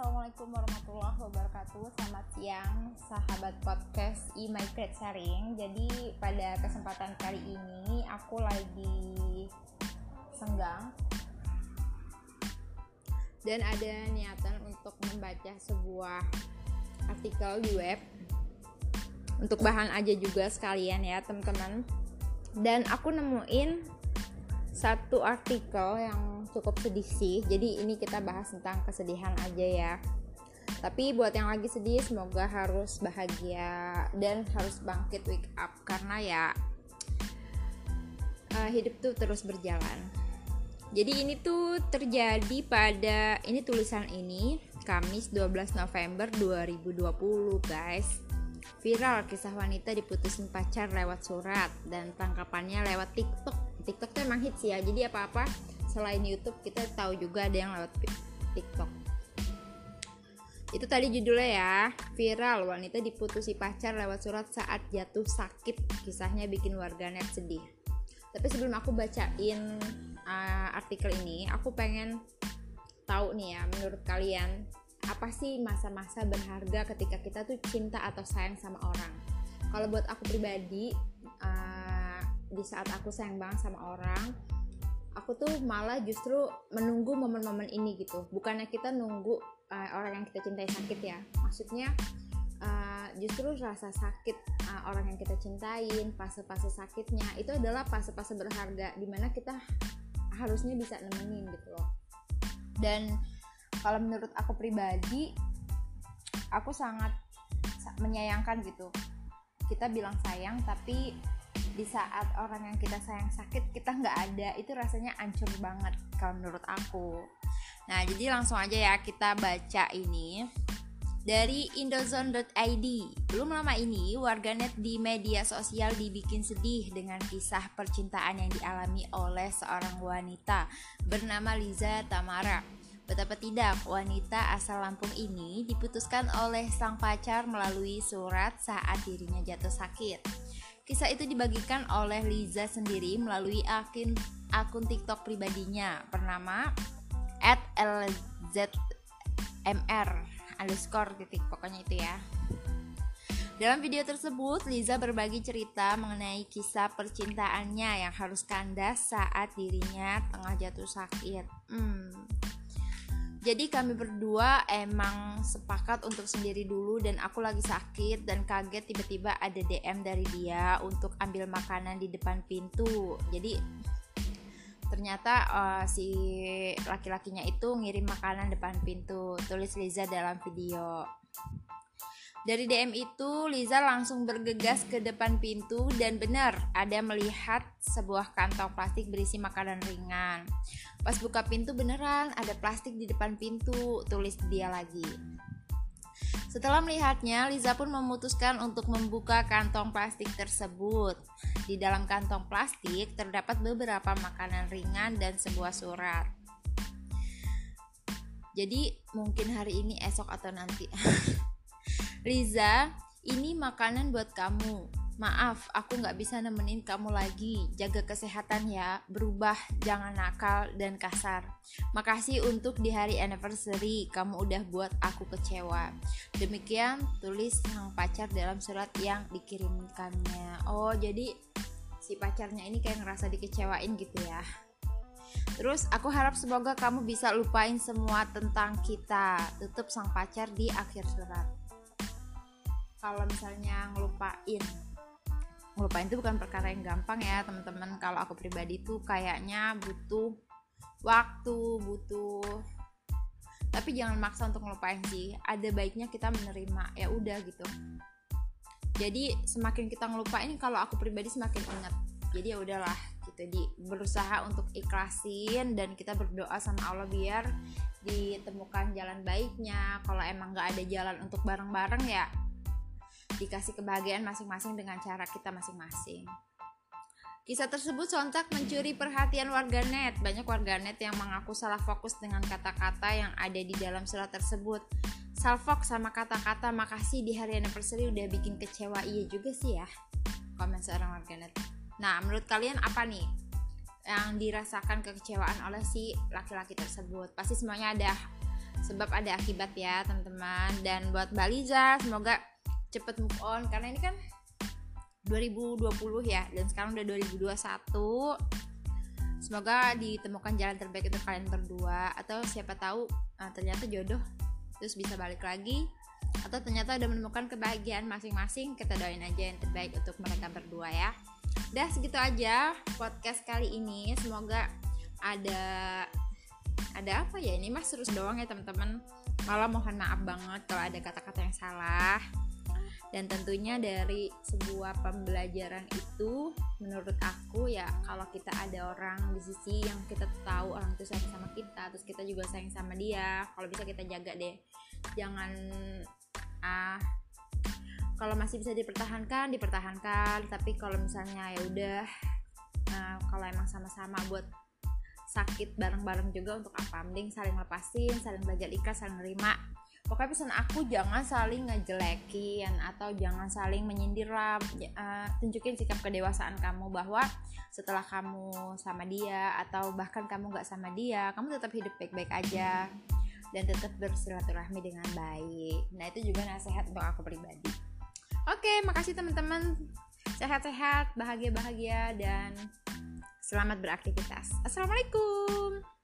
Assalamualaikum warahmatullahi wabarakatuh. Selamat siang sahabat podcast e My Great Sharing. Jadi pada kesempatan kali ini aku lagi senggang. Dan ada niatan untuk membaca sebuah artikel di web. Untuk bahan aja juga sekalian ya teman-teman. Dan aku nemuin satu artikel yang cukup sedih sih. Jadi ini kita bahas tentang kesedihan aja ya. Tapi buat yang lagi sedih semoga harus bahagia dan harus bangkit wake up karena ya uh, hidup tuh terus berjalan. Jadi ini tuh terjadi pada ini tulisan ini Kamis 12 November 2020 guys. Viral kisah wanita diputusin pacar lewat surat dan tangkapannya lewat TikTok. TikTok tuh emang hits ya. Jadi apa-apa selain YouTube kita tahu juga ada yang lewat TikTok. Itu tadi judulnya ya, viral wanita diputusi pacar lewat surat saat jatuh sakit. Kisahnya bikin warganet sedih. Tapi sebelum aku bacain uh, artikel ini, aku pengen tahu nih ya menurut kalian apa sih masa-masa berharga ketika kita tuh cinta atau sayang sama orang kalau buat aku pribadi uh, di saat aku sayang banget sama orang aku tuh malah justru menunggu momen-momen ini gitu. Bukannya kita nunggu uh, orang yang kita cintai sakit ya. Maksudnya uh, justru rasa sakit uh, orang yang kita cintain fase-fase sakitnya itu adalah fase-fase berharga di mana kita harusnya bisa nemenin gitu loh. Dan kalau menurut aku pribadi aku sangat menyayangkan gitu. Kita bilang sayang tapi di saat orang yang kita sayang sakit kita nggak ada itu rasanya ancur banget kalau menurut aku. Nah jadi langsung aja ya kita baca ini. Dari indozone.id belum lama ini warganet di media sosial dibikin sedih dengan kisah percintaan yang dialami oleh seorang wanita bernama Liza Tamara. Betapa tidak, wanita asal Lampung ini diputuskan oleh sang pacar melalui surat saat dirinya jatuh sakit. Kisah itu dibagikan oleh Liza sendiri melalui akun, akun TikTok pribadinya bernama @lzmr underscore titik pokoknya itu ya. Dalam video tersebut, Liza berbagi cerita mengenai kisah percintaannya yang harus kandas saat dirinya tengah jatuh sakit. Hmm, jadi kami berdua emang sepakat untuk sendiri dulu dan aku lagi sakit dan kaget tiba-tiba ada DM dari dia untuk ambil makanan di depan pintu. Jadi ternyata uh, si laki-lakinya itu ngirim makanan depan pintu tulis Liza dalam video dari DM itu, Liza langsung bergegas ke depan pintu dan benar ada melihat sebuah kantong plastik berisi makanan ringan. Pas buka pintu beneran ada plastik di depan pintu, tulis dia lagi. Setelah melihatnya, Liza pun memutuskan untuk membuka kantong plastik tersebut. Di dalam kantong plastik terdapat beberapa makanan ringan dan sebuah surat. Jadi mungkin hari ini, esok atau nanti. Riza, ini makanan buat kamu. Maaf, aku nggak bisa nemenin kamu lagi. Jaga kesehatan ya, berubah, jangan nakal dan kasar. Makasih untuk di hari anniversary, kamu udah buat aku kecewa. Demikian tulis sang pacar dalam surat yang dikirimkannya. Oh, jadi si pacarnya ini kayak ngerasa dikecewain gitu ya. Terus aku harap semoga kamu bisa lupain semua tentang kita. Tutup sang pacar di akhir surat kalau misalnya ngelupain ngelupain itu bukan perkara yang gampang ya teman-teman. Kalau aku pribadi tuh kayaknya butuh waktu butuh tapi jangan maksa untuk ngelupain sih. Ada baiknya kita menerima ya udah gitu. Jadi semakin kita ngelupain kalau aku pribadi semakin ingat. Jadi ya udahlah gitu di. Berusaha untuk ikhlasin dan kita berdoa sama Allah biar ditemukan jalan baiknya. Kalau emang nggak ada jalan untuk bareng-bareng ya dikasih kebahagiaan masing-masing dengan cara kita masing-masing. Kisah tersebut sontak mencuri perhatian warganet. Banyak warganet yang mengaku salah fokus dengan kata-kata yang ada di dalam surat tersebut. Salfok sama kata-kata makasih di hari anniversary udah bikin kecewa. Iya juga sih ya. Komen seorang warganet. Nah, menurut kalian apa nih yang dirasakan kekecewaan oleh si laki-laki tersebut? Pasti semuanya ada sebab ada akibat ya teman-teman dan buat Baliza semoga cepet move on karena ini kan 2020 ya dan sekarang udah 2021 semoga ditemukan jalan terbaik untuk kalian berdua atau siapa tahu uh, ternyata jodoh terus bisa balik lagi atau ternyata udah menemukan kebahagiaan masing-masing kita doain aja yang terbaik untuk mereka berdua ya. Udah segitu aja podcast kali ini. Semoga ada ada apa ya? Ini mas terus doang ya teman-teman. Malah mohon maaf banget kalau ada kata-kata yang salah dan tentunya dari sebuah pembelajaran itu menurut aku ya kalau kita ada orang di sisi yang kita tahu orang itu sayang sama kita terus kita juga sayang sama dia kalau bisa kita jaga deh. Jangan ah kalau masih bisa dipertahankan dipertahankan. Tapi kalau misalnya ya udah nah kalau emang sama-sama buat sakit bareng-bareng juga untuk apa? Mending saling lepasin saling belajar ikhlas saling nerima pokoknya pesan aku jangan saling ngejelekin atau jangan saling menyindir lah. Uh, tunjukin sikap kedewasaan kamu bahwa setelah kamu sama dia atau bahkan kamu gak sama dia kamu tetap hidup baik-baik aja dan tetap bersilaturahmi dengan baik. Nah itu juga nasihat untuk aku pribadi. Oke makasih teman-teman. Sehat-sehat bahagia-bahagia dan selamat beraktivitas. Assalamualaikum